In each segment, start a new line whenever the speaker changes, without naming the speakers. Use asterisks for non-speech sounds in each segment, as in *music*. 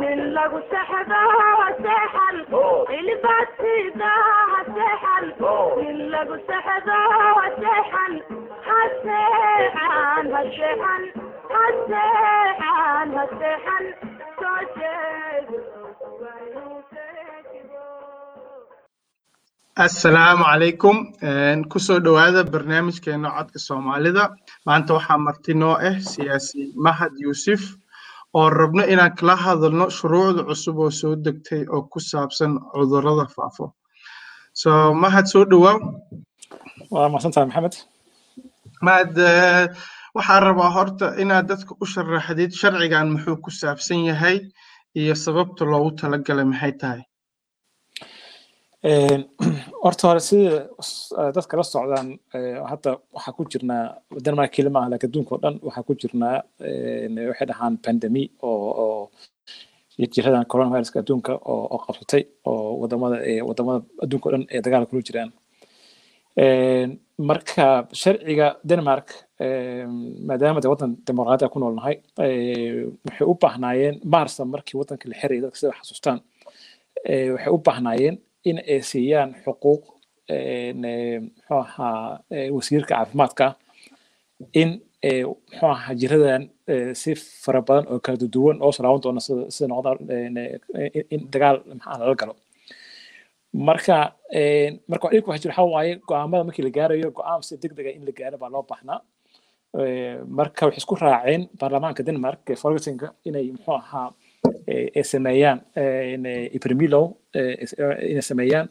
nin lagu sexdo aseexan ilibasida aseexan nin lagu sexdo aseexan aseexan aseexan aseexan aseexan soo jeedo
assalaamu calaykum ku soo dhowaada barnaamijkeena codka soomaalida. Maanta waxaa marti noo ah siyaasi mahad yuusuf oo rabno inaan kala hadalno shuruucda cusub oo soo degtay oo ku saabsan cudurrada faafo. So mahad soo dhowaaw
waa mahadsantahay maxamed?
Mahad eh, waxaan rabaa horta inaad dadka u sharaxdid sharcigan muxuu ku saabsan yahay iyo sababta loogu talagalay maxay tahay *clears throat*
horta hore sida dadka la socdaan hadda waxaa ku jirnaa denmark keli maaha laakiin adduunka oo dhan waxaa ku jirnaa waxay dhahaan pandemi oo jiradan coronaviruska adduunka oo qabsatay oo waddamada waddamada adduunka oo dhan ee dagaal kula jiraan. Marka sharciga denmark maadaama de wadan dimuqraadi ku noolnahay waxay u baahnaayeen maarsa markii wadanka la xirayay dadka sida xasuustaan waxay u baahnaayeen in ay siiyaan xuquuq eh, muxuu ahaa eh, wasiirka caafimaadka in eh, muxuu ahaa jiradan si fara badan oo kala duwan oo salaaban doona sida noqda in- dagaal maxaa lala galo. Marka marka dhibka waxa jira waxaa waaye go'aamada markii la gaarayo go'aan si degdega in la gaaro baa loo baahnaa. Marka waxay isku raaceen baarlamaanka denmark folketinga inay muxuu ahaa eh, ay sameeyaan epidemilow inay sameeyaan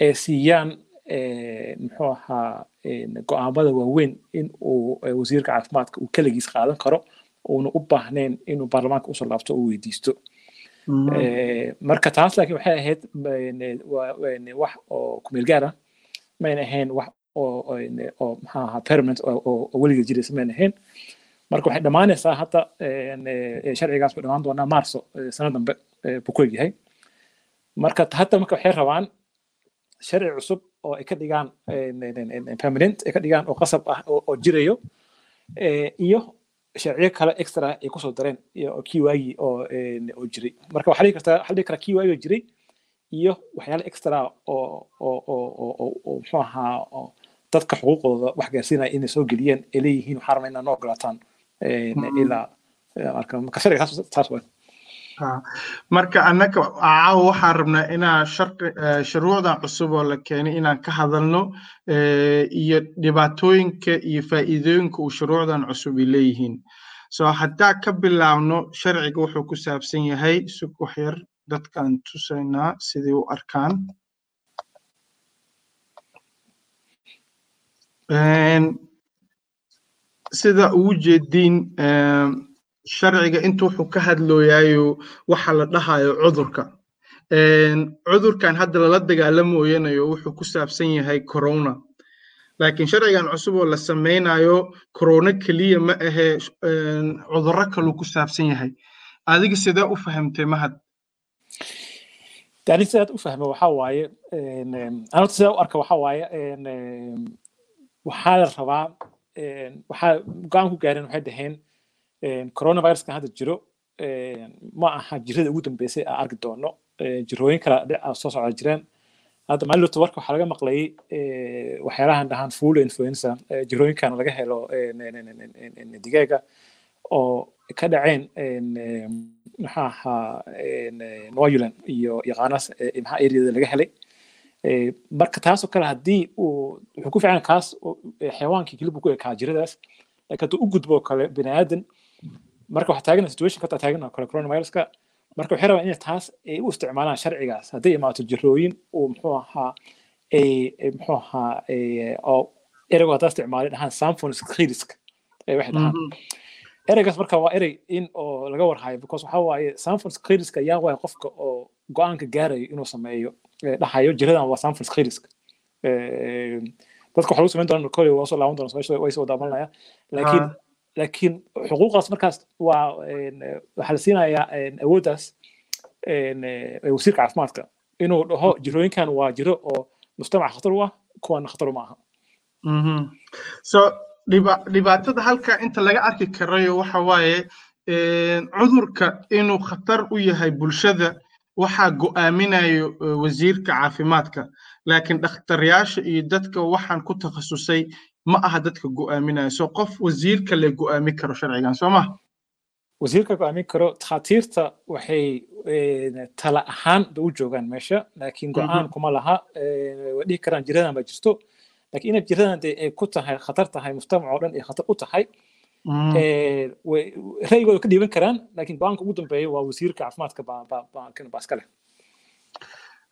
ay siiyaan eh, muxuu ahaa go'aamada waaweyn in uu eh, wasiirka caafimaadka uu keligiis qaadan karo uuna u baahnayn inuu baarlamaanka u soo laabto oo weydiisto Eh, marka taas laakiin waxay ahayd waa- een, wax oo kumeel gaar ah mayna ahayn wax oo maxaa ahaa permanent oo weligeed jiraysa mayna ahayn marka waxay dhammaanaysaa hadda sharcigaas buu dhammaan doonaa maarso eh, sano dambe buu ku egyahay. Marka hadda marka waxay rabaan sharci cusub oo ay ka dhigaan permanent ay ka dhigaan oo qasab ah oo jirayo iyo sharciyo kale extra ay ku soo dareen kii waagii oo jiray. Marka waxaa dhihi kartaa waxaa dhihi karaa kii oo jiray iyo waxyaale extra oo oo muxuu ahaa dadka xuquuqdooda wax gaarsiinaya inay soo geliyeen ay leeyihiin waxaa rabnaa inaad noo ogolaataan marka taas waay
Ah, annaka waxaan rabnaa eh, shuruucdan cusub oo la keenay inaan ka hadalno iyo dhibaatooyinka iyo faa'iidooyinka uu shuruucdan cusub ay leeyihiin. So haddaa ka bilaabno sharciga wuxuu ku saabsan yahay sug wax yar dadkaan tusaynaa sidii u arkaan sida ugu jeediin em, sharciga inta wuxuu ka hadlooyayo waxa la dhahayo cudurka. Een, cudurkan hadda lala dagaalamooyanayo wuxuu ku saabsan yahay corona. Laakiin sharcigan cusub oo la sameynayo corona keliya ma ahe een, cudurro kaluu ku saabsan yahay. Adiga sidee u fahamtay mahad
aniga sidaad u fahmo waxaa waaye sidaa u arka een, waxaa la rabaa waxaa go'aan ku gaareen waxay dhaheen een, coronaviruskan hadda jiro ma aha jirada ugu dambeysay aan arki doono. Jirooyin ah soo socda jiraan hadda maalin lota warka waxaa laga maqlayay waxyaalahan dhahaan flu influenza jirooyinkan laga helo digaaga oo ka dhaceen een, een, maxaa ahaa New iyo iyo qaanas eh, maxaa areada laga helay marka taasoo kale haddii uu wuxuu ku fiican kaas xayawaankii kelibu ku ekaa jiradaas. Laakiin hadduu u gudbo kale bini aadan marka waxaa taagan situation ka taagan kale coronaviruska marka waxay rabaan inay taas ay u isticmaalaan sharcigaas. Hadday imaato jirooyin uu muxuu ahaa ay ay muxuu ahaa ay, oo ereygu haddaa isticmaalay dhahaan samphons kritisk waxay dhahaan ereygaas marka waa erey in oo laga warhayo because waxa waaye samphons kritisk ayaa waaya qofka oo go'aanka gaarayo inuu sameeyo dhahayo jiradan waa samphons kritisk dadka waxa lagu samayn doona kole waa soo laaban doona meesha way soo daamanaya laakiin laakiin xuquuqaas markaas waa waxaa la siinayaa awooddaas wasiirka caafimaadka inuu dhaho jirooyinkan waa jiro oo mujtamaca khatar u ah kuwana khatar uma aha
so dhiba- dhibaatada halka inta laga arki karayo waxa waaye cudurka inuu khatar u yahay bulshada waxaa go'aaminayo eh, wasiirka caafimaadka. Laakiin dhakhtaryaasha iyo dadka waxaan ku takhasusay ma aha dadka go'aaminayo. So qof wasiirka le go'aamin karo sharcigan soo ma?
Wasiirka go'aamin karo takhaatiirta waxay tala ahaan ba u joogaan meesha. Laakiin go'aan kuma laha way dhihi karaan jiradan baa jirto. Laakiin inay jiradan dee ay ku tahay khatar tahay mujtamac oo dhan ay khatar u tahay ra'yigooda *laughs* ka dhiiban karaan laakiin go'aanka ugu dambeeya waa wasiirka caafimaadka leh.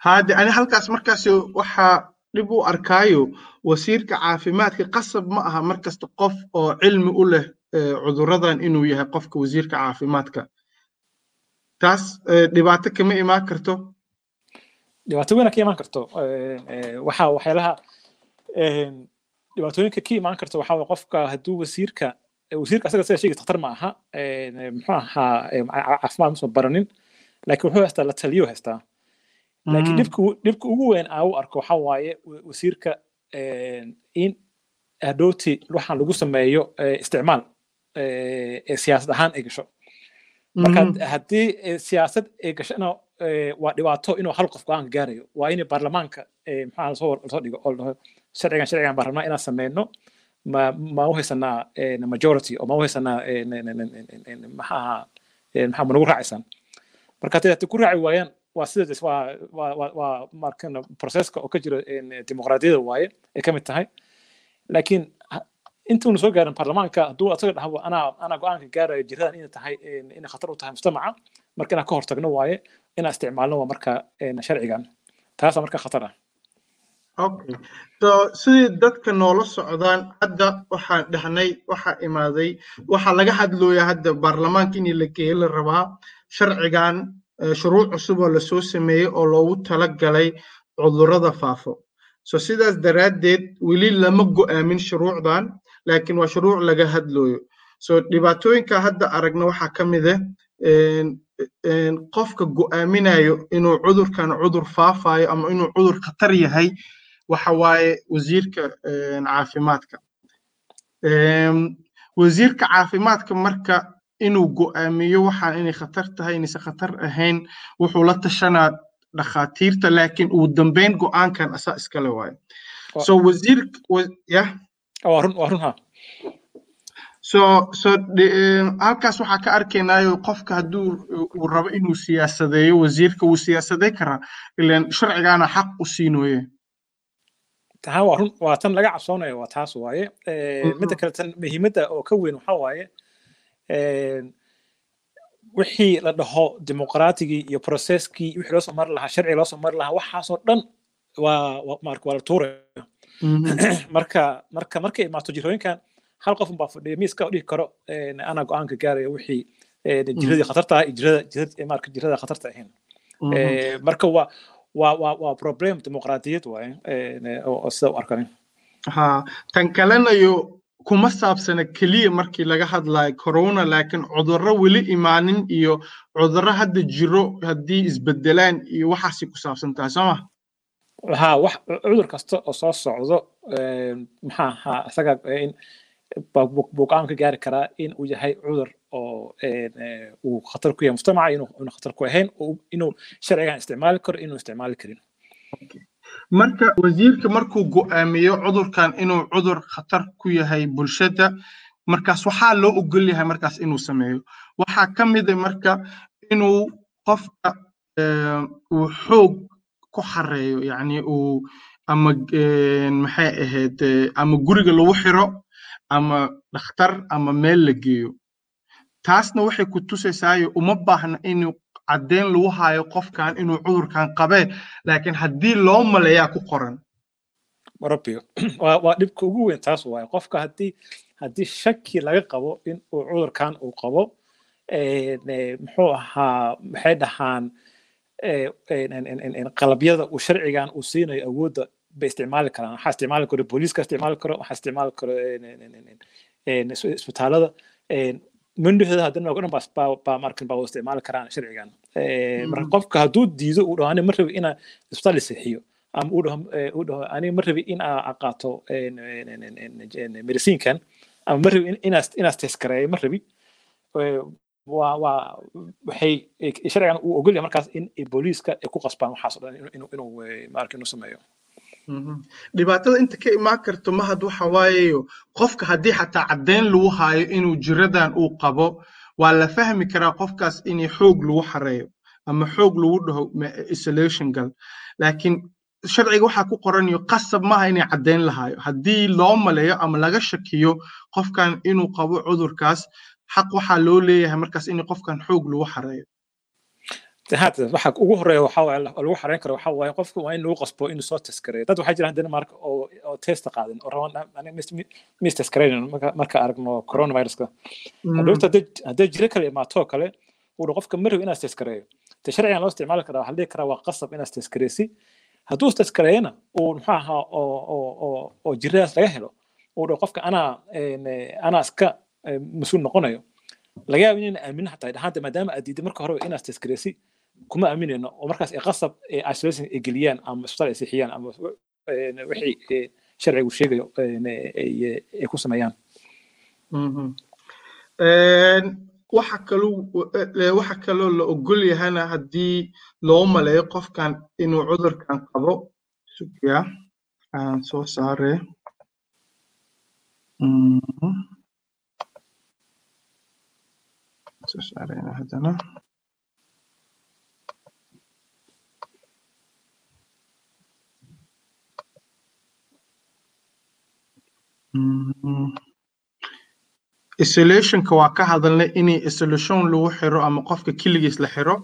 Haade ani halkaas markaas waxaa dhib u arkaayo wasiirka caafimaadka qasab ma aha markasta qof oo cilmi u leh eh, cuduradan inuu yahay qofka wasiirka caafimaadka. Taas dhibaato kama imaan karto?
Dhibaato weyn ka imaan karto waxa waxyaalaha dhibaatooyinka ka imaan karto waxaa waye qofka hadduu wasiirka wasiirka asaga sida sheegay dhakhtar ma aha muxuu ahaa caafimaad musan baranin laakiin wuxuu haystaa la taliyo haystaa laakiin dhibka ugu- weyn aan u arko waxaa waaye wa- wasiirka in hadhowti waxaan lagu sameeyo isticmaal siyaasad ahaan ay gasho marka haddii siyaasad ay gashona eh, waa dhibaato inuu hal qof go'aanka gaarayo waa in baarlamaanka maxaa la soo dhigo oo sharcigan sharcigan baan rabnaa inaan sameyno ma ma u haysanaa eh, majority oo ma u haysanaa eh, n- n- n- n- n- maxaa eh, ma nagu marka haddii haddii ku raaci waayaan waa sida des- waa waa waa waa markan proceska oo ka jira een, dimuqraadiyada waaye ay ka mid tahay. Laakiin intuuna soo gaarin baarlamaanka hadduu asaga dhahbo anaa anaa go'aanka gaarayo jiradan inay tahay een, inay khatar u tahay mujtamaca marka inaan ka hortagno waaye inaan isticmaalno waa marka sharcigan. Taasa marka khatar ah
Okay. So sidii dadka noola socdaan hadda waxaan dhahnay waxaa imaaday waxaa laga hadlooyaa hadda baarlamaanka in la geeyo la rabaa sharcigan eh, shuruuc cusub oo la soo sameeyey oo loogu talagalay cudurrada faafo so sidaas daraaddeed weli lama go'aamin shuruucdan laakiin waa shuruuc laga hadlooyo so dhibaatooyinka hadda aragna waxaa ka mid ah qofka go'aaminayo inuu cudurkan cudur faafayo ama inuu cudur khatar yahay waxa waaye wasiirka caafimaadka. Wasiirka caafimaadka marka inuu go'aamiyo waxaan inay khatar tahay inaysan khatar ahayn wuxuu la tashanaa dhakhaatiirta laakiin ugu dambeyn go'aankan asaa iskale waaye so wasiirka wa- yah
waa run waa run ha.
So so de- een, halkaas waxaa ka arkaynayo qofka hadduu uu rabo inuu siyaasadeeyo wasiirka wuu siyaasadey karaa ilan sharcigaana xaq u siinoye
taha waa run waa tan laga cabsoonayo waa taas waaye. Midda kale tan muhiimadda oo ka weyn waxaa waaye wixii la dhaho dimuqraatigii iyo processkii wixii loo soo mari lahaa sharci loo soo mari lahaa waxaasoo dhan waa waa la tuuraya *clears throat* marka marka markay imaato jirooyinkan hal qof baa fadhiya miiska dhihi karo anaa go'aanka gaaraya wixii een, jiradii khatarta ah iyo jirada jirada marka jirada khatarta ahayn. Eh, marka waa waa problem dimuqraadiyad sida u arkanin.
Ha tan kalena kuma saabsana keliya markii laga hadlayo corona laakiin cudurro weli imaanin iyo cudurro hadda jiro haddii isbedelaan iyo waxaasay ku saabsan tahay soo ma?
ها wax cudur kasta oo soo socdo maxaa ahaa isaga in buu buu go'aan ka gaari karaa in uu yahay cudur oo uu khatar ku yahay mujtamaca inuu khatar ku ahayn inuu sharcigan isticmaali karo inuu isticmaali karin
marka wasiirka markuu go'aamiyo cudurkan inuu cudur khatar ku yahay bulshada markaas waxaa loo ogol yahay markaas inuu sameeyo waxaa ka mid ah marka inuu qofka uu xoog ku xareeyo yacni uu ama maxay ahayd ama guriga lagu xiro ama dhakhtar ama meel la geeyo taasna waxay ku tusaysaayo uma baahna inuu caddeyn lagu hayo qofkan inuu cudurkan qabee laakiin haddii loo maleeyaa ku qoran.
Rabbiyo waa dhibka ugu weyn taas waaye. Qofka haddii haddii shaki laga qabo in uu cudurkan uu qabo muxuu ahaa maxay dhahaan qalabyada uu sharcigan uu siinayo awoodda bay isticmaali karaan. Waxaa isticmaali karo booliiska isticmaali karo waxaa isticmaali karo isbitaalada mindhahooda haddana oo dhan baa markan baa isticmaali karaan sharcigan marka qofka hadduu diido uu dhaho ani ma rabi inaa isbitaal seexiyo ama uu dhaho uu dhaho ani ma rabi in aa qaato mediciinkan ama ma rabi inaas inaas teskareeyo ma rabi waa waa waxay sharcigan uu ogolyahay markaas in booliiska ay ku qasbaan waxaas oo dhan inuu inuu maarka inuu sameeyo
dhibaatada inta ka imaan karto mahad waxa waayeyo qofka haddii xataa caddeyn lagu haayo inuu jiradan uu qabo waa la fahmi karaa qofkaas in xoog lagu xareeyo ama xoog lagu dhaho isolation gal. Laakiin sharciga waxaa ku qoranayo qasab maaha inay caddeyn lahaayo haddii loo maleeyo ama laga shakiyo qofkan inuu qabo cudurkaas xaq waxaa loo leeyahay markaas in qofkan xoog lagu xareeyo
hada waxa ugu horreeya waxa waaye lagu xareyn karo waxa waaye qofka waa in lagu qasbo inuu soo teskareeyo dad waxaa jira denmark oo oo testa qaadin oo aniga mis teskareyn marka aragno coronaviruska. Hadhowta hadday jiro kale imaato kale uu qofka ma rabo inaad teskareeyo te sharcigan loo isticmaali karaa waxaa dhihi karaa waa qasab inaad teskareysi hadduu teskareeyana uu muxuu ahaa oo oo jiradaas laga helo uu dhaho qofka anaa anaa iska mas'uul noqonayo laga yaabo inayna aaminin xataa dhahaanta maadaama aad diiday marka horeba inaad teskareysi kuma aaminayno oo markaas ay qasab isolation ay geliyaan ama isbitaal ay siixiyaan ama wixii sharcigu sheegayo ay ku sameeyaan.
Waxa kaloo waxa kaloo la ogol yahana haddii loo maleeyo qofkan inuu cudurkan qabo sugya aan soo saare. Soo saareyna haddana isolationka waa ka hadalnay inay isolation lagu xiro ama qofka keligiis la xiro.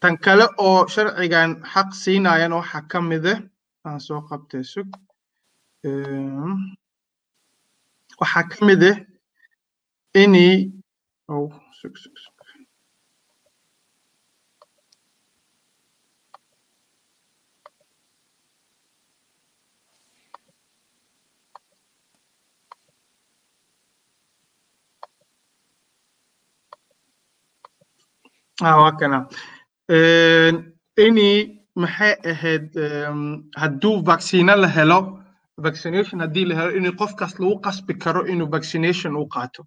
Tan kale oo sharcigan xaq siinayan waxaa ka mide aan soo qabtay sug waxaa ka mide inay oh, sug sug sug waa kana ini maxay ahayd hadduu vaccino la helo vaccination haddii la helo inuu qofkaas lagu qasbi karo inuu vaccination u qaato?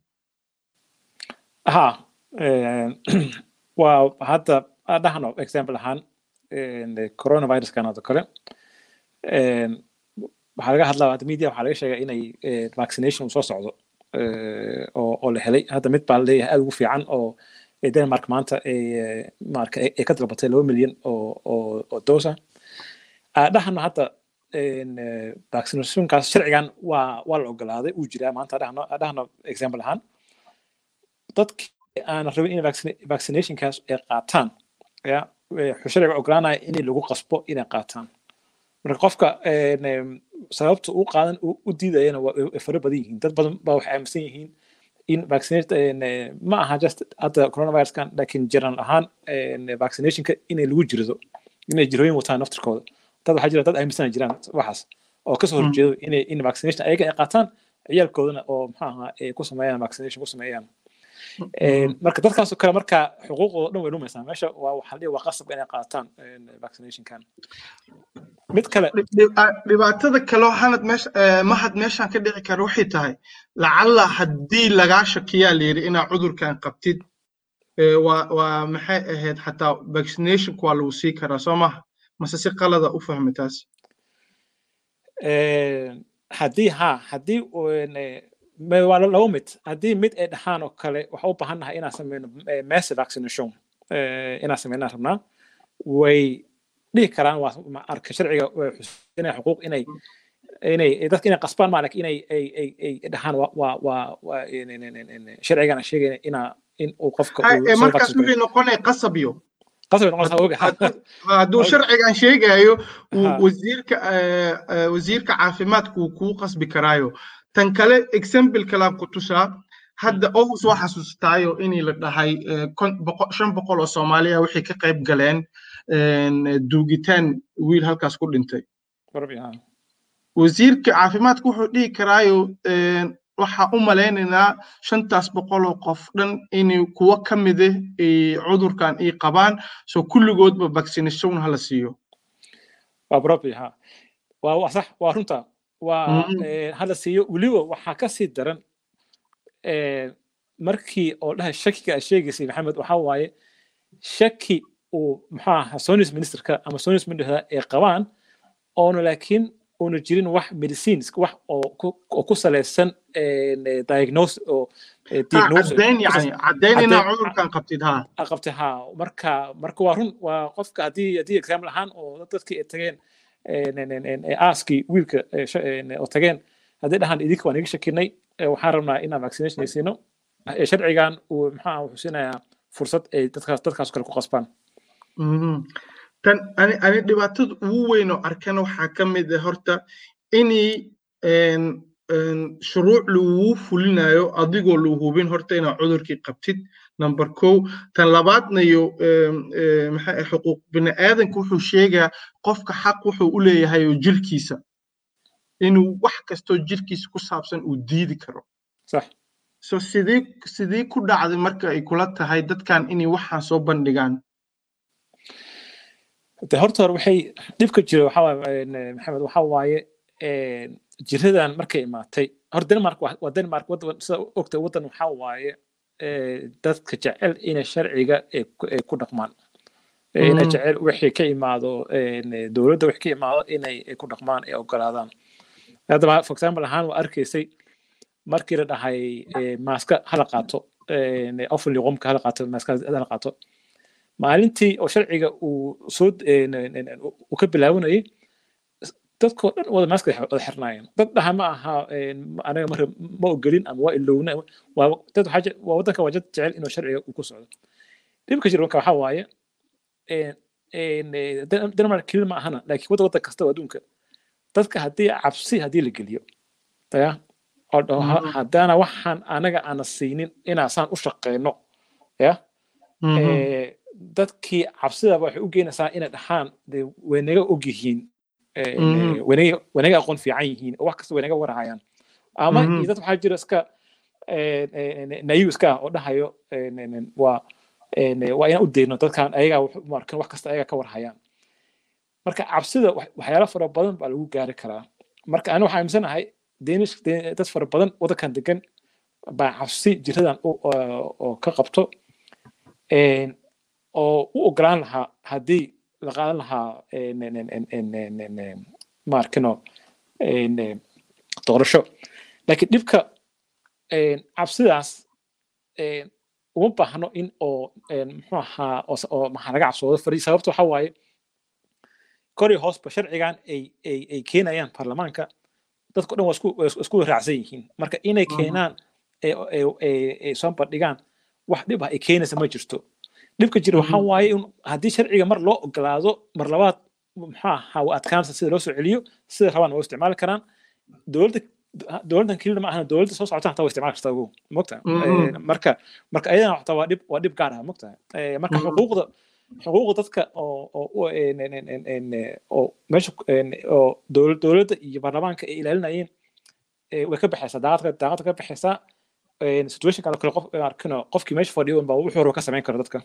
Ha *clears throat* waa hadda dhahno example ahaan coronaviruskan oo kale waxaa laga hadlaa hadda media waxaa laga sheegaa inay vaccination soo socdo oo oo la helay. Hadda mid baa leeyahay aad ugu fiican oo denmark maanta ay ka dalbatay laba milyan oo dosa dhahana hadda vaccinationkaas sharcigan waa la ogolaaday uu jiraa maanta dhahno example ahaan. Dadkii aan rabin in vaccinationkaas ay qaataan sharciga ogolaanaya in lagu qasbo inay qaataan. Marka qofka sababta uu qaadan u diidayana waa fara badan yihiin dad badan baa waxay aaminsan yihiin in vaccinate ma aha just hadda coronaviruskan laakiin jiran ahaan vaccinationka inay lagu jirdo inay jirooyin wataan naftirkooda dad waxaa jira dad aaminsana jiraan waxaas oo ka soo horjeedo inay in vaccination ayaga ay qaataan ciyaalkoodana oo maxaa ahaa ay ku sameeyaan vaccination ku sameeyaan marka dadkaasoo kale marka xuquuqdooda dhan way lumaysaa meesha waa waxaa dhihi waa qasab inay qaataan vaccinationkan mid kale
dhibaatada kaloo hanad meesha mahad meeshaan ka dhici kara waxay tahay lacalla haddii lagaa shakiyaa layidhi inaa cudurkan qabtid waa waa maxay ahayd xataa vaccinationka waa lagu sii karaa soo maha? Mase si qalada u fahmi taas
haddii ha haddii waa laba mid haddii mid ay dhahaan oo kale waxa u baahan nahay inaan sameyno massive vaccination inaan sameynaan rabnaa way dhihi karaan waa arka sharciga xusinaya xuquuq inay inay dadka inay qasbaan ma laakiin inay ay ay ay dhahaan waa waa waa sharcigana sheegaya inaa in uu qofka
markaas noqonaya qasabyo
qasab
hadduu sharcigan sheegayo wasiirka wasiirka caafimaadku uu kuu qasbi karaayo tan kale example kalaan ku tusaa hadda owus waa xasuustaayo inii la dhahay shan boqol oo soomaaliya waxay ka qayb galeen duugitaan wiil halkaas ku dhintay. Wasiirka caafimaadka wuxuu dhihi karaayo waxaa u malaynaynaa shantaas boqol oo qof dhan inay kuwo ka mide cudurkan ay qabaan so kulligoodba vaccination hala siiyo.
Waa runta waa hala siiyo weliba waxaa ka sii daran markii oo dhahay shakiga aad sheegaysay maxamed waxaa waaye shaki uu muxuu ahaa sonis ministerka ama sonis ministerka ay qabaan oona laakiin oona jirin wax medicines wax oo ku salaysan diagnose oo
caddayn yani caddayn inaa cudurkan qabtid ha.
qabtay ha. Marka marka waa run waa qofka haddii haddii example ahaan oo dadkii ay tageen aaskii wiilka oo tageen. Haddii dhahan idinka waan iga shakinay waxaan rabnaa inaan vaccination siino sharcigan uu maxaa wuxuu siinayaa fursad ay dadkaas dadkaas kale ku qasbaan.
Tan ani ani dhibaatada ugu weyn oo arkana waxaa ka mid ah horta inay shuruuc lagugu fulinayo adigoo lagu hubin horta inaad cudurkii qabtid number kow tan labaadna iyo maxaa xuquuq bini'aadanka wuxuu sheegaa qofka xaq wuxuu u leeyahay oo jirkiisa inuu wax kastoo jirkiisa ku saabsan uu diidi karo.
Sax.
So sidii sidii ku dhacday marka ay kula tahay dadkan inay waxaan soo bandhigaan.
De horta hore waxay dhibka jira waxaa maxamed waxaa waaye jiradan markay imaatay. Hor denmark waa denmark sida ogta waddan waxaa waaye dadka jecel inay sharciga ku dhaqmaan. Inay jecel wixii ka imaado dowladda wixii ka imaado inay ku dhaqmaan ay ogolaadaan haddaba for example ahaan waa arkaysay markii la dhahay maaska hala qaato ofli qomka hala qaato maaska hala qaato. Maalintii oo sharciga uu soo uu ka bilaabanayay dadkoo dhan wada maaska wada xirnaayeen. Dad dhaha ma aha anaga mar ma ogelin ama waa ilowna waa dad waa waddanka waa dad jecel inuu sharciga uu ku socdo. Dhibka jira marka waxaa waaye denmark keli ma ahana laakiin wadda waddan kasta adduunka dadka haddii cabsi haddii la geliyo ya oo dhaho haddaana waxaan anaga aana siinin inaasaan u shaqeyno ya dadkii cabsidaba waxay u geynaysaa inay dhahaan de way naga og yihiin way naga aqoon fiican yihiin oo wax kasta way naga warahayaan ama iyo dad waxaa jira iska nayu iska ah oo dhahayo waa waa inaan u dayno dadkan ayagaa markan wax kasta ayagaa ka warhayaan marka cabsida waxyaalo fara badan baa lagu gaari karaa marka ani waxaa aaminsanahay danish dad fara badan waddankan degan baa cabsi jiradan oo ka qabto oo u ogolaan lahaa haddii la qaadan lahaa maarkino doorasho laakiin dhibka cabsidaas uma baahno in oo muxuu ahaa oo maxaa laga cabsoodo fari sababta waxaa waaye kor iyo hoosba sharcigan ay ay ay keenayaan baarlamaanka dadku dhan waa isku raacsan yihiin marka inay keenaan ay soo bandhigaan wax dhib ah ay keenaysa ma jirto dhibka jira waxaa waaye in haddii sharciga mar loo ogolaado mar labaad maxaa ahaa waa adkaansa sida loo soo celiyo sida rabaan waa isticmaali karaan. Dowladda dowladdan kelina ma ahana dowladda soo socota hataa waa isticmaali kartaa ogow mogta marka marka ayadana hataa waa dhib waa dhib gaar ah mogta marka xuquuqda xuquuqda dadka oo oo oo meesha oo dowladda iyo baarlamaanka ay ilaalinayeen way ka baxaysaa daaqadka daaqadka ka baxaysaa situationka kale qof arkino qofkii meesha fadhiyo baa wuxuu rabo ka samayn karo dadka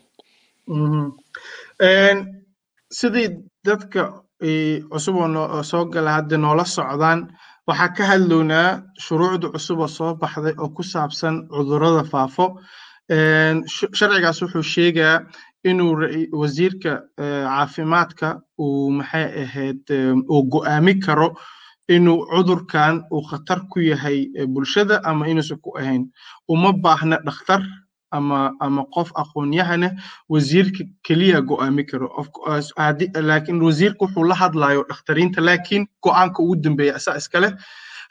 sidii dadka cusub oo soo gala hadda noola socdaan waxaa ka hadlownaa shuruucda cusub oo soo baxday oo ku saabsan cudurrada faafo. Sharcigaas wuxuu sheegaa inuu wasiirka caafimaadka uu maxay ahayd uu go'aami karo inuu cudurkan uu khatar ku yahay bulshada ama inuusan ku ahayn. Uma baahna dhakhtar ama ama qof aqoon-yahana wasiirka keliya go'aami karo. Laakiin wasiirka wuxuu la hadlayo dhakhtariinta laakiin go'aanka ugu dambeeya asaa iskale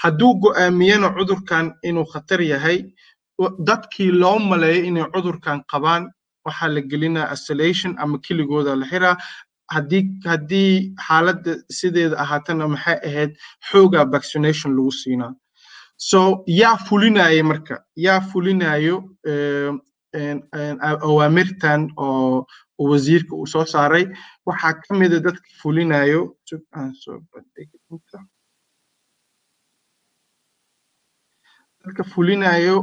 hadduu go'aamiyana cudurkan inuu khatar yahay dadkii loo maleeyo inay cudurkan qabaan waxaa la gelinaa isolation ama keligooda la xiraa haddii xaaladda sideeda ahaatana maxay ahayd xoogaa vaccination lagu siinaa. So yaa fulinaya marka yaa fulinayo awaamirtan oo wasiirka uu soo saaray. Waxaa ka mida dadka fulinayo dadka fulinayo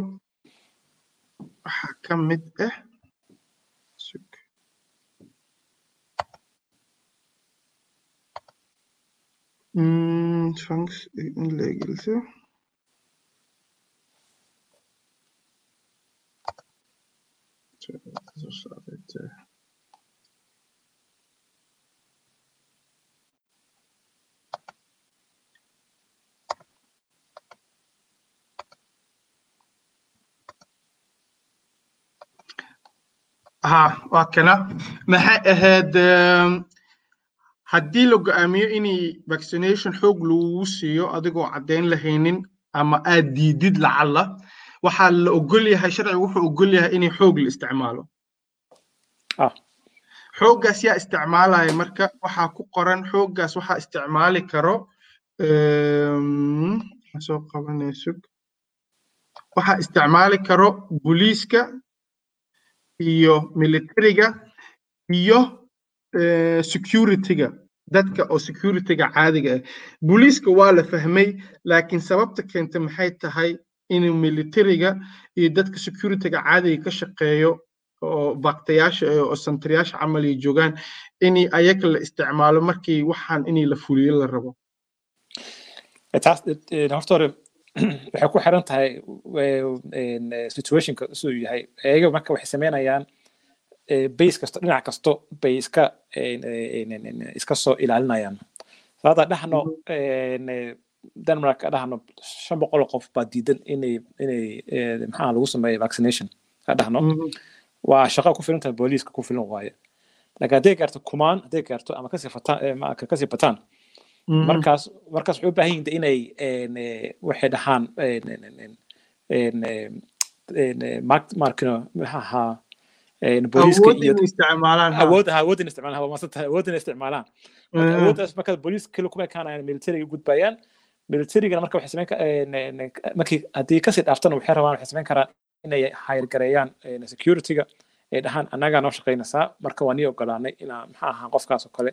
waxaa ka mid ah sug. Mm, chunks in la geliso soo saarayta ha waa kana maxay ahayd haddii la go'aamiyo inay vaccination xoog lagugu siiyo adigoo caddayn lahaynin ama aad diidid lacalla waxaa la ogol yahay sharcigu wuxuu ogol yahay inay xoog la isticmaalo.
Ah.
Xooggaas yaa isticmaalaya marka waxaa ku qoran xooggaas waxaa isticmaali karo soo qabanaya sug. Waxaa isticmaali karo booliiska iyo militariga iyo security-ga dadka oo security-ga caadiga ah. Booliiska waa la fahmay laakiin sababta keenta maxay tahay in militariga iyo dadka security-ga caadiga ka shaqeeyo oo baktayaasha eh, oo santaryaasha camal ay joogaan in ayaga la isticmaalo markii waxaan in la fuliyo la rabo.
Taas eh, horta hore *clears throat* waxay ku xiran tahay eh, eh, situationka siduu yahay. Iyaga marka waxay sameynayaan eh, base kasto dhinac kasto bay iska en, en, en, en, iska soo ilaalinayaan hadda dhahno en, eh, denmark dhahno shan boqol qof baa diidan inay inay eh, maxaa lagu sameeyo vaccination.
Mhm.
waa shaqo ku filan tahay booliiska ku filan waaye laakiin hadday gaarto kumaan hadday gaarto ama ka sii fataan eh, ma- ka sii
bataan
markaas markaas waxay u baahan yihiin de inay eh, waxay dhahaan eh, eh, markino maxaa ahaa en, booliiska
awood
iyo
inay isticmaalaan
waa maasan tahay awood in isticmaalaan awooddaas marka booliiska kuma ekaanayaan militariga gudbayaan militarigana marka waxay en, markii haddii ka sii dhaaftana waxay rabaan waxay sameyn karaan inay hayargareeyaan en, security-ga ay dhahaan annagaa noo shaqaynaysaa marka waa nii ogolaanay inaa maxaa ahaa qofkaas oo kale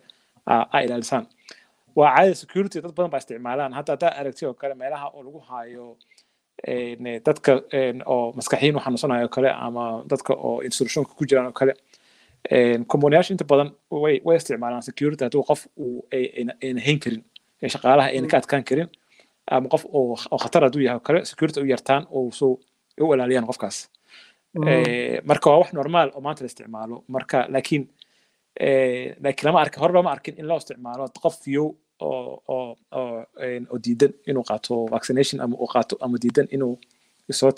aa ilaalisaan waa caadi security dad badan baa isticmaalaan hadda haddaa aragti oo kale meelaha oo lagu haayo dadka en, oo maskaxiyin u xanuunsanayo kale ama dadka oo institutionka ku jiraan oo kale. En, komboneyaasha inta badan way way isticmaalaan security hadduu qof uu ay- ayna ayna hayn karin shaqaalaha ayna ka adkaan karin ama qof oo khatar hadduu yahay oo kale security u yartaan oo soo u ilaaliyaan qofkaas.
Mhm.
Eh, marka waa wax normaal oo maanta la isticmaalo. Marka laakiin eh, laakiin lama arkin hore lama arkin in loo isticmaalo. Qof fiyow oo diidan inuu qaato vaccination ama uu qaato ama diidan inuu soo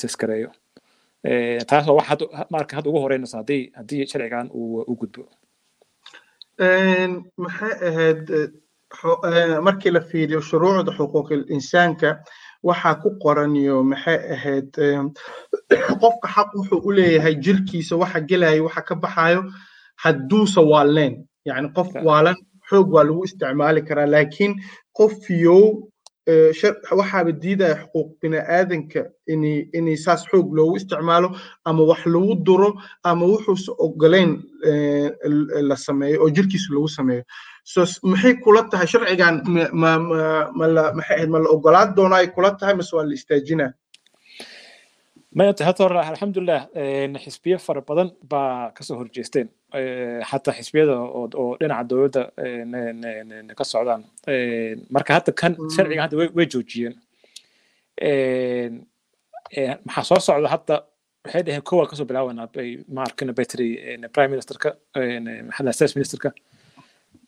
Eh, taas waa wax marka hadda ugu horeynaysa haddii haddii sharcigan uu u gudbo
Een, maxay ahayd eh, eh, markii la fiiriyo shuruucda xuquuqil insaanka waxaa ku qoran iyo maxay ahayd qofka xaq wuxuu u leeyahay jirkiisa waxa gelaya waxa ka baxayo hadduusa waalleen yacni qof waalan xoog waa lagu isticmaali karaa laakiin qofiyow waxaaba diidaya xuquuq biniaadanka inay saas xoog loogu isticmaalo ama wax lagu duro ama wuxuuse ogoleyn la sameeyo oo jirkiisa lagu sameeyo. Maxay kula tahay sharcigan ma la ogolaad ay kula tahay mase waa la istaajinaa?
Alxamdulilah xisbiyo fara badan baa ka soo horjeesteen xataa xisbiyada oo dhinaca dowladda ka socdaan marka hadda kan sharciga hadda way joojiyeen maxaa soo socda hadda waxay dhaheen kowa ka soo bilaabanaa bay ma arkina battery prime ministerka state ministerka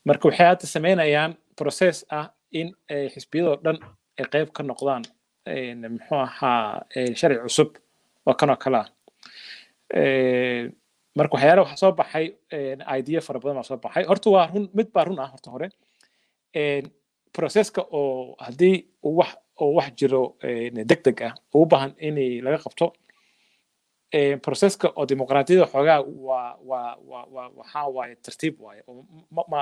marka waxay hadda sameynayaan process ah in xisbiyadoo dhan ay qayb ka noqdaan muxuu ahaa sharci cusub oo kan oo kale ah. Marka waxyaala waxaa soo baxay idea fara badan baa soo baxay. Horta waa run mid baa run ah horta hore. Processka oo haddii wax oo wax jiro deg deg ah oo u baahan in laga qabto. Processka oo dimuqraadiyadda xoogaa waa waa waa waa waxaa waaye tartiib waaye. Oo ma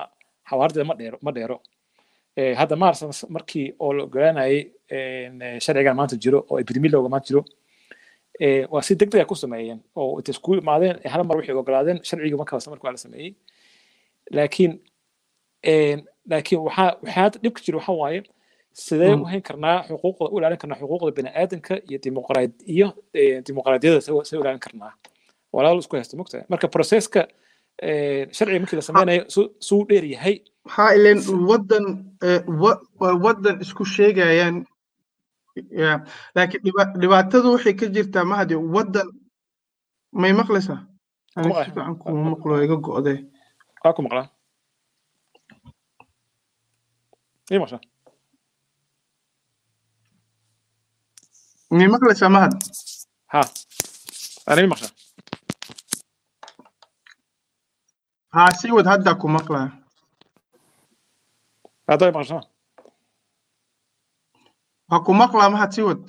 xawaarida ma dheero ma dheero. Hadda mars markii oo la ogolanayay sharcigan maanta jiro oo epidemiologga maanta jiro waa si degdeg ah ku sameeyeen oo intay iskugu imaadeen eh, hal mar waxay oggolaadeen sharciga markaas marka waa la sameeyey laakiin eh, laakiin waxaa waxaa hadda dhibka jira waxaa waaye sidee
Mm.
u hayn karnaa xuquuqda u ilaalin karnaa xuquuqda bini'aadanka iyo dimuqraad iyo eh, dimuqraadiyada sidee u ilaalin karnaa walaalo isku haysta mogtahay marka proseska eh, sharciga markii la sameynayo su- suu dheer yahay
ha ileen waddan eh, wa- wa- waddan isku sheegayaan ya laakiin dhiba- waxay ka jirtaa mahadi waddan may maqlaysaa? Ani
Maqlay.
si fiican kuma maqlo iga go'de.
Waa ku maqlaa ii maqsha.
May maqlaysaa mahad
ha ani ii maqsha.
Ha sii wad haddaa ku maqlaya
hadda ii maqsha
ha ku maqlaa mahad sii wad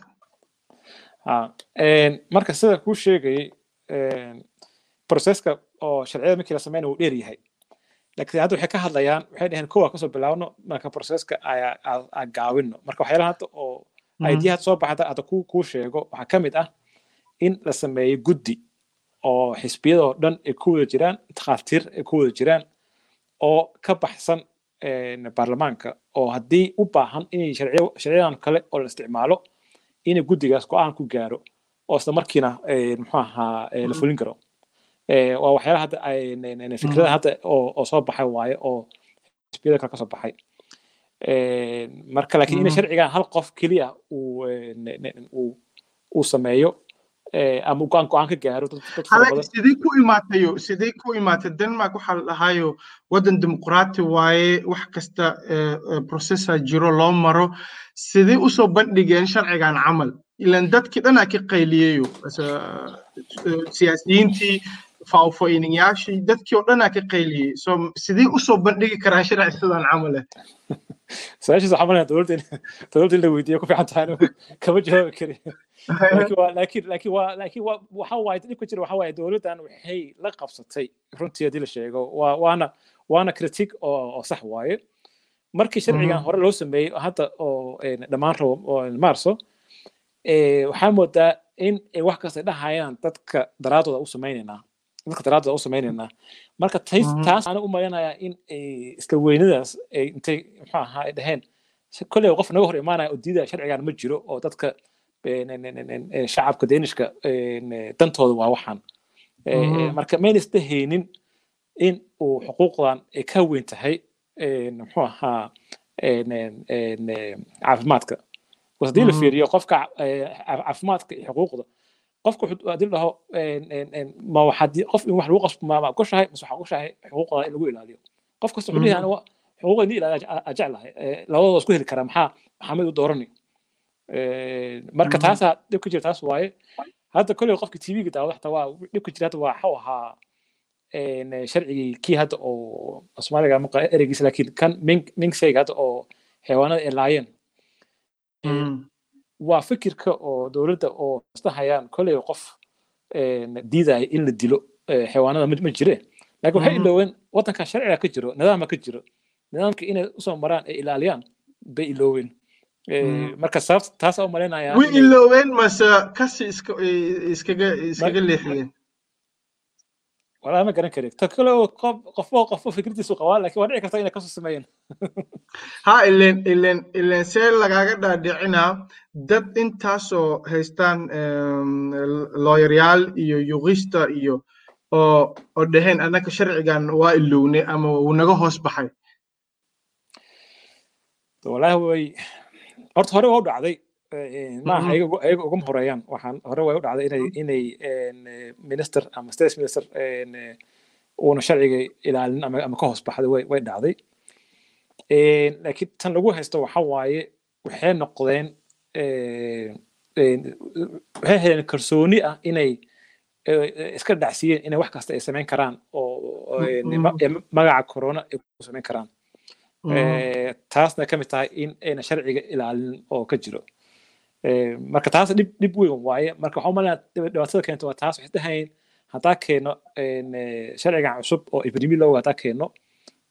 ha een, marka sida kuu sheegayay proceska oo sharciyada markii la sameynayo wuu dheer yahay. Laakiin hadda waxay ka hadlayaan waxay dhaheen kowa ka soo bilaabno marka proceska ayaa aa- aa gaawino marka waxyaalaha hadda oo idea soo baxda hadda kuu sheego waxaa ka mid ah in la sameeyo guddi oo xisbiyada oo dhan ay ku wada jiraan takhaatiir ay ku wada jiraan oo ka baxsan baarlamaanka oo haddii u baahan inay sharciyadan kale oo la isticmaalo inay guddigaas go'aan ku gaaro oo isla markiina een, muxuu ahaa la fulin karo. Waa waxyaalaha hadda n- fikradaha hadda oo oo soo baxay waaye oo xisbiyada kale ka soo baxay. Marka laakiin in
Mhm.
sharcigan hal qof keliya uu sameeyo ee, ama go'aan ka gaaro
sidee ku imaatayo sidee ku imaatay denmark waxaa la waddan dimuqraati waaye wax kasta eh, eh, processa jiro loo maro sidee u soo bandhigeen sharcigan camal. Ilan dadkii dhanaa ka qayliyayo eh, siyaasiyiintii faahfaahiyayaashii dadkii oo dhanaa ka qayliyey so sidee u soo bandhigi karaa sharci sidan camal eh. *laughs*
Su'aashaas waxaa malaya dowladda in la weydiiyo ku fiican tahay *laughs* kama jawaabi kari laakiin laakiin waa laakiin waa waxa waaye dhibka jira waxa waaye dowladdan waxay la qabsatay runtii haddii la sheego. Waa waana waana critique oo oo sax waaye. Markii sharcigan
Mhm.
hore loo sameeyey hadda oo dhammaan rabo oo maarso waxaa moodaa in ay wax kasta dhahayaan dadka daraadooda u sameynaynaa dadka daraadooda u sameynaynaa marka
Mhm.
taas ana u maleynayaa in ay isla weynadaas ay intay muxuu ahaa ay dhaheen. Kolley qof naga hor imaanaya oo diidaya sharcigan ma jiro oo dadka shacabka ee, dantooda waa waxaan marka mayna isdahaynin in uu xuquuqdan ay ka weyn tahay muxuu ahaa caafimaadka bas haddii la fiiriyo qofka caafimaadka iyo xuquuqda qofka haddii dhaho ma waxaad qof in wax lagu qasbo ma ogoshahay mise waxaa ogoshahay xuquuqda in lagu ilaaliyo qof kasta wuxuu leeyahay aniga xuquuqda in la ilaaliyo aan jeclahay Ee, labadooda waa isku heli karaa maxaa mid u doorani Ee, marka
Mhm.
taasaa dhib ka jira taas waaye hadda kolley qofka tv-ga daawada xataa waa dhib ka jira hadda waa waxuu ahaa sharcigii kii hadda oo soomaaliga maqa ereygiisa laakiin kan mink minksayga hadda oo xeewaanada ay laayeen
Mhm.
waa fikirka oo dowladda oo isdhahayaan kolley qof diidaya in la dilo ee, xeewaanada ma jire laakiin waxay
Mhm.
ilooween waddankan sharciga ka jiro nidaama ka jiro nidaamka inay u soo maraan ay ilaaliyaan bay ilooween Ee,
Mhm.
Marka sababta taasaa u malaynayaa
way ilooween mase kasi iska iskaga iskaga leexiyeen?
Walaa ma garan kari ta kale oo qof qofba qofba fikradiisu qabaa laakiin waa dhici karta inay ka soo sameeyeen. *laughs*
Ha ileen ileen ileen see lagaaga dhaadhicinaa dad intaasoo haystaan em, looyaryaal iyo yuqista iyo oo oo dhaheen annaka sharcigan waa ilowne ama wuu naga hoos baxay.
Walaahi way horta hore waa u dhacday Ee, maaha
Mhm.
ayaga uguma horeeyaan waxaan hore way u dhacday inay inay een, ee, minister ama state minister uuna sharciga ilaalin ama ama ka hoos baxday way way dhacday laakiin tan lagu haysto waxa waaye waxay noqdeen ee, een, waxay heleen kalsooni ah inay iska dhacsiiyeen inay wax kasta ay samayn karaan oo
Mhm.
ee, magaca corona ay ku samayn karaan taasna ka mid tahay in ayna sharciga ilaalin oo ka jiro. Ee, marka taas dhib dhib weyn waaye. Marka waxaa umalaya dhibaatada keento waa taas waxay dhahayn haddaa keeno een, ee, sharcigan cusub oo epidemi looga haddaa keeno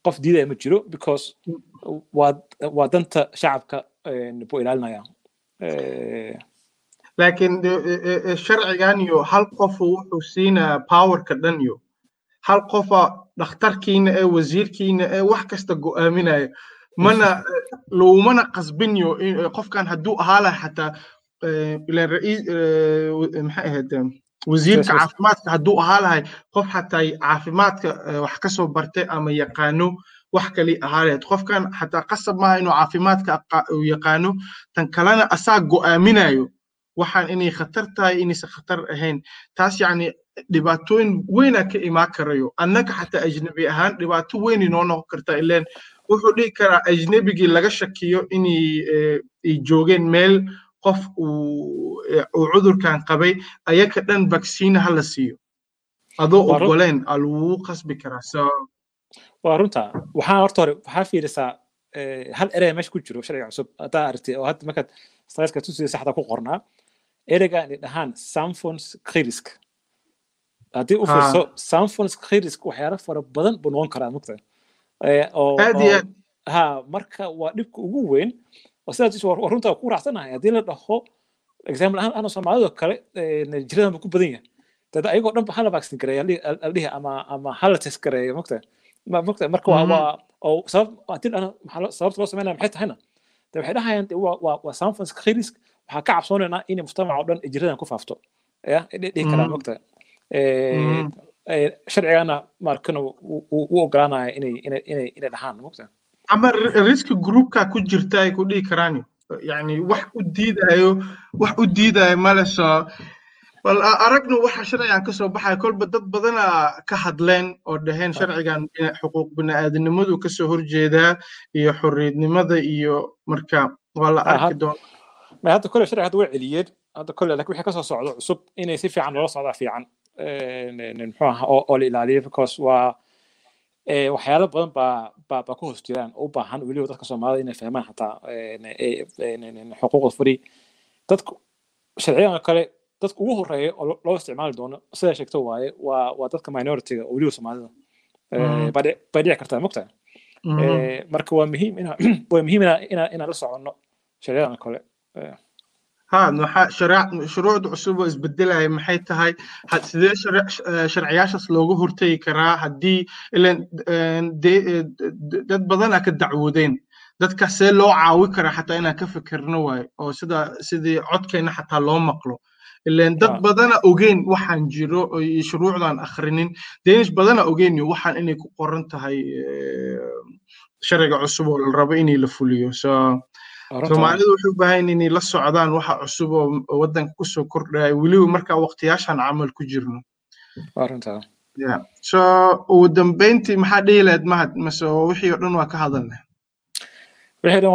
qof diidaya ma jiro because waa waa danta shacabka buu ilaalinaya.
Laakiin e- e- e, sharcigan iyo hal qofu wuxuu siinaa powerka dhan iyo hal qofa dhakhtarkiina ee wasiirkiina ee wax kasta go'aaminaya mana lagumana qasbinyo in- qofkan hadduu ahaa laha xataa ileen ra'iis maxay ahayd wasiirka caafimaadka hadduu ahaa lahay qof xataa caafimaadka wax ka soo bartay ama yaqaano wax kali ahaa lahayd qofkan xataa qasab maaha inuu caafimaadka yaqaano tan kalena asaa go'aaminayo waxaan inay khatar tahay inaysan khatar ahayn. Taas yacni dhibaatooyin weynaa ka imaan karayo. Annaga xataa ajnabi ahaan dhibaato weyn inoo noqon karta ileen. Wuxuu dhihi karaa ajnabigii laga shakiyo inay eh, joogeen meel qof uu eh, cudurkan qabay ayaka dhan vaccine ha la siiyo. Adoo ogoleen aa lagugu qasbi karaa.
Waa runta waxaa horta hore waxaa fiirisaa eh, hal erey meesha ku jiro sharciga cusub. Haddaa aragtay oo hadda markaad sayska tusiga saxda ku qornaa ereyga inay dhahaan sanfons khirisk haddii u
Ah.
fiirso sanfons khirisk waxyaalo fara badan buu noqon karaa mugta
aad
ha marka waa dhibka ugu weyn oo sidaas waa runta ku raacsanahay. Haddii la dhaho example ahaan ana soomaalida kale eh, jiradan buu ku badan yahay. Dad ayagoo dhan ba hala vaccine gareeya aldhihi ama ama hala test gareeya mogta ma mogta marka waa
Mhm.
waa oo sabab haddii loo- sababta loo sameynaya maxay tahayna? De waxay dhahayaan waa waa waa sanfons khirisk waxaa ka cabsoonaynaa in mujtamaca oo dhan ay jiradan ku faafto. Dhihi karaa mogta
Mhm.
eh, sharcigana markana u ogolaanaya inay dhahaan mogta
ama ri- risk groupka ku jirta ay ku dhihi karaan yani wax u diidayo wax u diidayo male soo bal a- aragnu waxa sharcigan ka soo baxaya kolba dad badana ka hadleen oo dhaheen sharcigan bina- xuquuq bini'aadanimadu ka soo horjeedaa iyo xorriyadnimada iyo marka waa la
Ah,
arki doona
ma hadda kole sharciga hadda way celiyeen hadda kole laakiin wixii ka soo socdo cusub inay si fiican loola socdaa fiican muxuu ahaa oo oo la ilaaliyo because waa waxyaalo badan baa baa baa ku hoos jiraan oo u baahan weliba dadka soomaalida inay fahmaan xataa xuquuqda furi dadku sharciyadan kale dadka ugu horreeya oo lo- loo isticmaali doono sidaa sheegto waaye waa waa dadka minoritiga oo weliba soomaalida baa dhici- kartaa mogtaa. Eh, marka waa muhiim ina waa muhiim ina ina inaan la soconno sharciyadan kale Eh,
shuruucda cusub oo isbedelaya maxay tahay? Sidee eh, sharciyaashaas looga hortegi karaa haddii eh, d- dad badana ka dacwoodeen dadka see loo caawi karaa xataa inaan ka fikirno waayo oo sida sidii codkeena xataa loo maqlo. Ileen dad badana ogeyn waxaan jiro shuruucdan akhrinin. Danish badana ogeyn iyo waxaan inay ku qoran tahay eh, sharciga cusub oo la rabo inay la fuliyo. So soomaalidu waxay u baahan inay la socdaan waxa cusub oo waddanka ku soo kordhaya weliba markaa waqtiyaashan camal ku jirno. So ugu dambeyntii maxaa dhihi lahayd? Mahad mase wixii oo dhan waa ka hadalnay.
Wixii dhan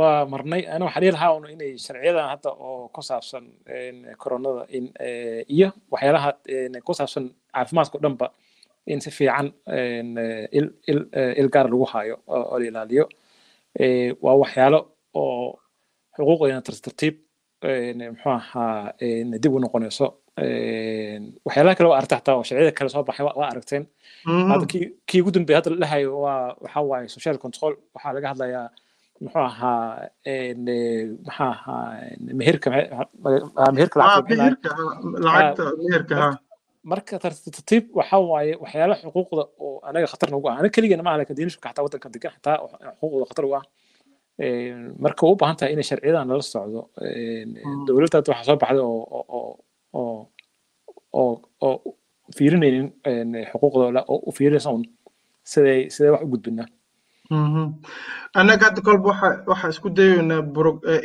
waa marnay. Ana waxaa dhihi lahaa un inay sharciyadan hadda oo ku saabsan koronada eh, iyo waxyaalaha ku saabsan caafimaadka dhanba in si fiican il eh, il gaar lagu hayo oo oo la ilaaliyo. Eh, waa waxyaalo oo xuquuqdeena tar- tartiib een, muxuu ahaa een, dib u noqonayso. Een, waxyaalaha kale waa aragta xataa oo sharciyada kale soo baxay waa aragteen.
Mhm.
hadda kii ugu dambeeyay hadda la dhahayo waa waxaa waaye social control. Waxaa laga hadlayaa muxuu ahaa eh, maxaa ahaa meherka ah, meherka
Ah,
lacagta
ha
marka tar- tartiib waxaa waaye waxyaalaha xuquuqda oo anaga khatar nagu ah. Anaga keligeena ma aha laakiin diinishka xataa waddanka degan xataa xuquuqda khatar u ah marka way u baahan tahay inay sharciyadan lala socdo Een,
Mm.
dowladda hadda waxaa soo baxday oo fiirinaynin xuquuqdooda oo u fiirinaysa un siday siday wax u gudbinaa
Mhm. annaga hadda kolba waxa waxa isku dayaynaa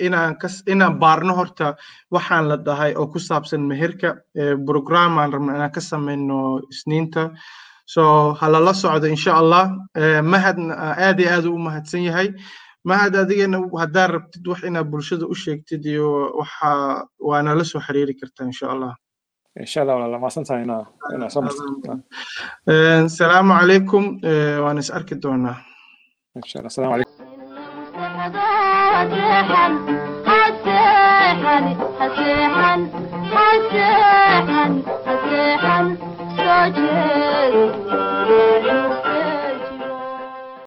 inaan kas inaan baarno horta waxaan la dhahay oo ku saabsan meherka eh, program aan rabna inaan ka samayno isniinta so ha lala socdo insha allah mahadna ah, aad iyo aad u mahadsan yahay mahad adigana haddaad rabtid wax inaad bulshada u sheegtid iyo waxa waa nala soo xiriiri kartaa insha allah. Salaamu calaykum waan is arki doonaa.
Insha allah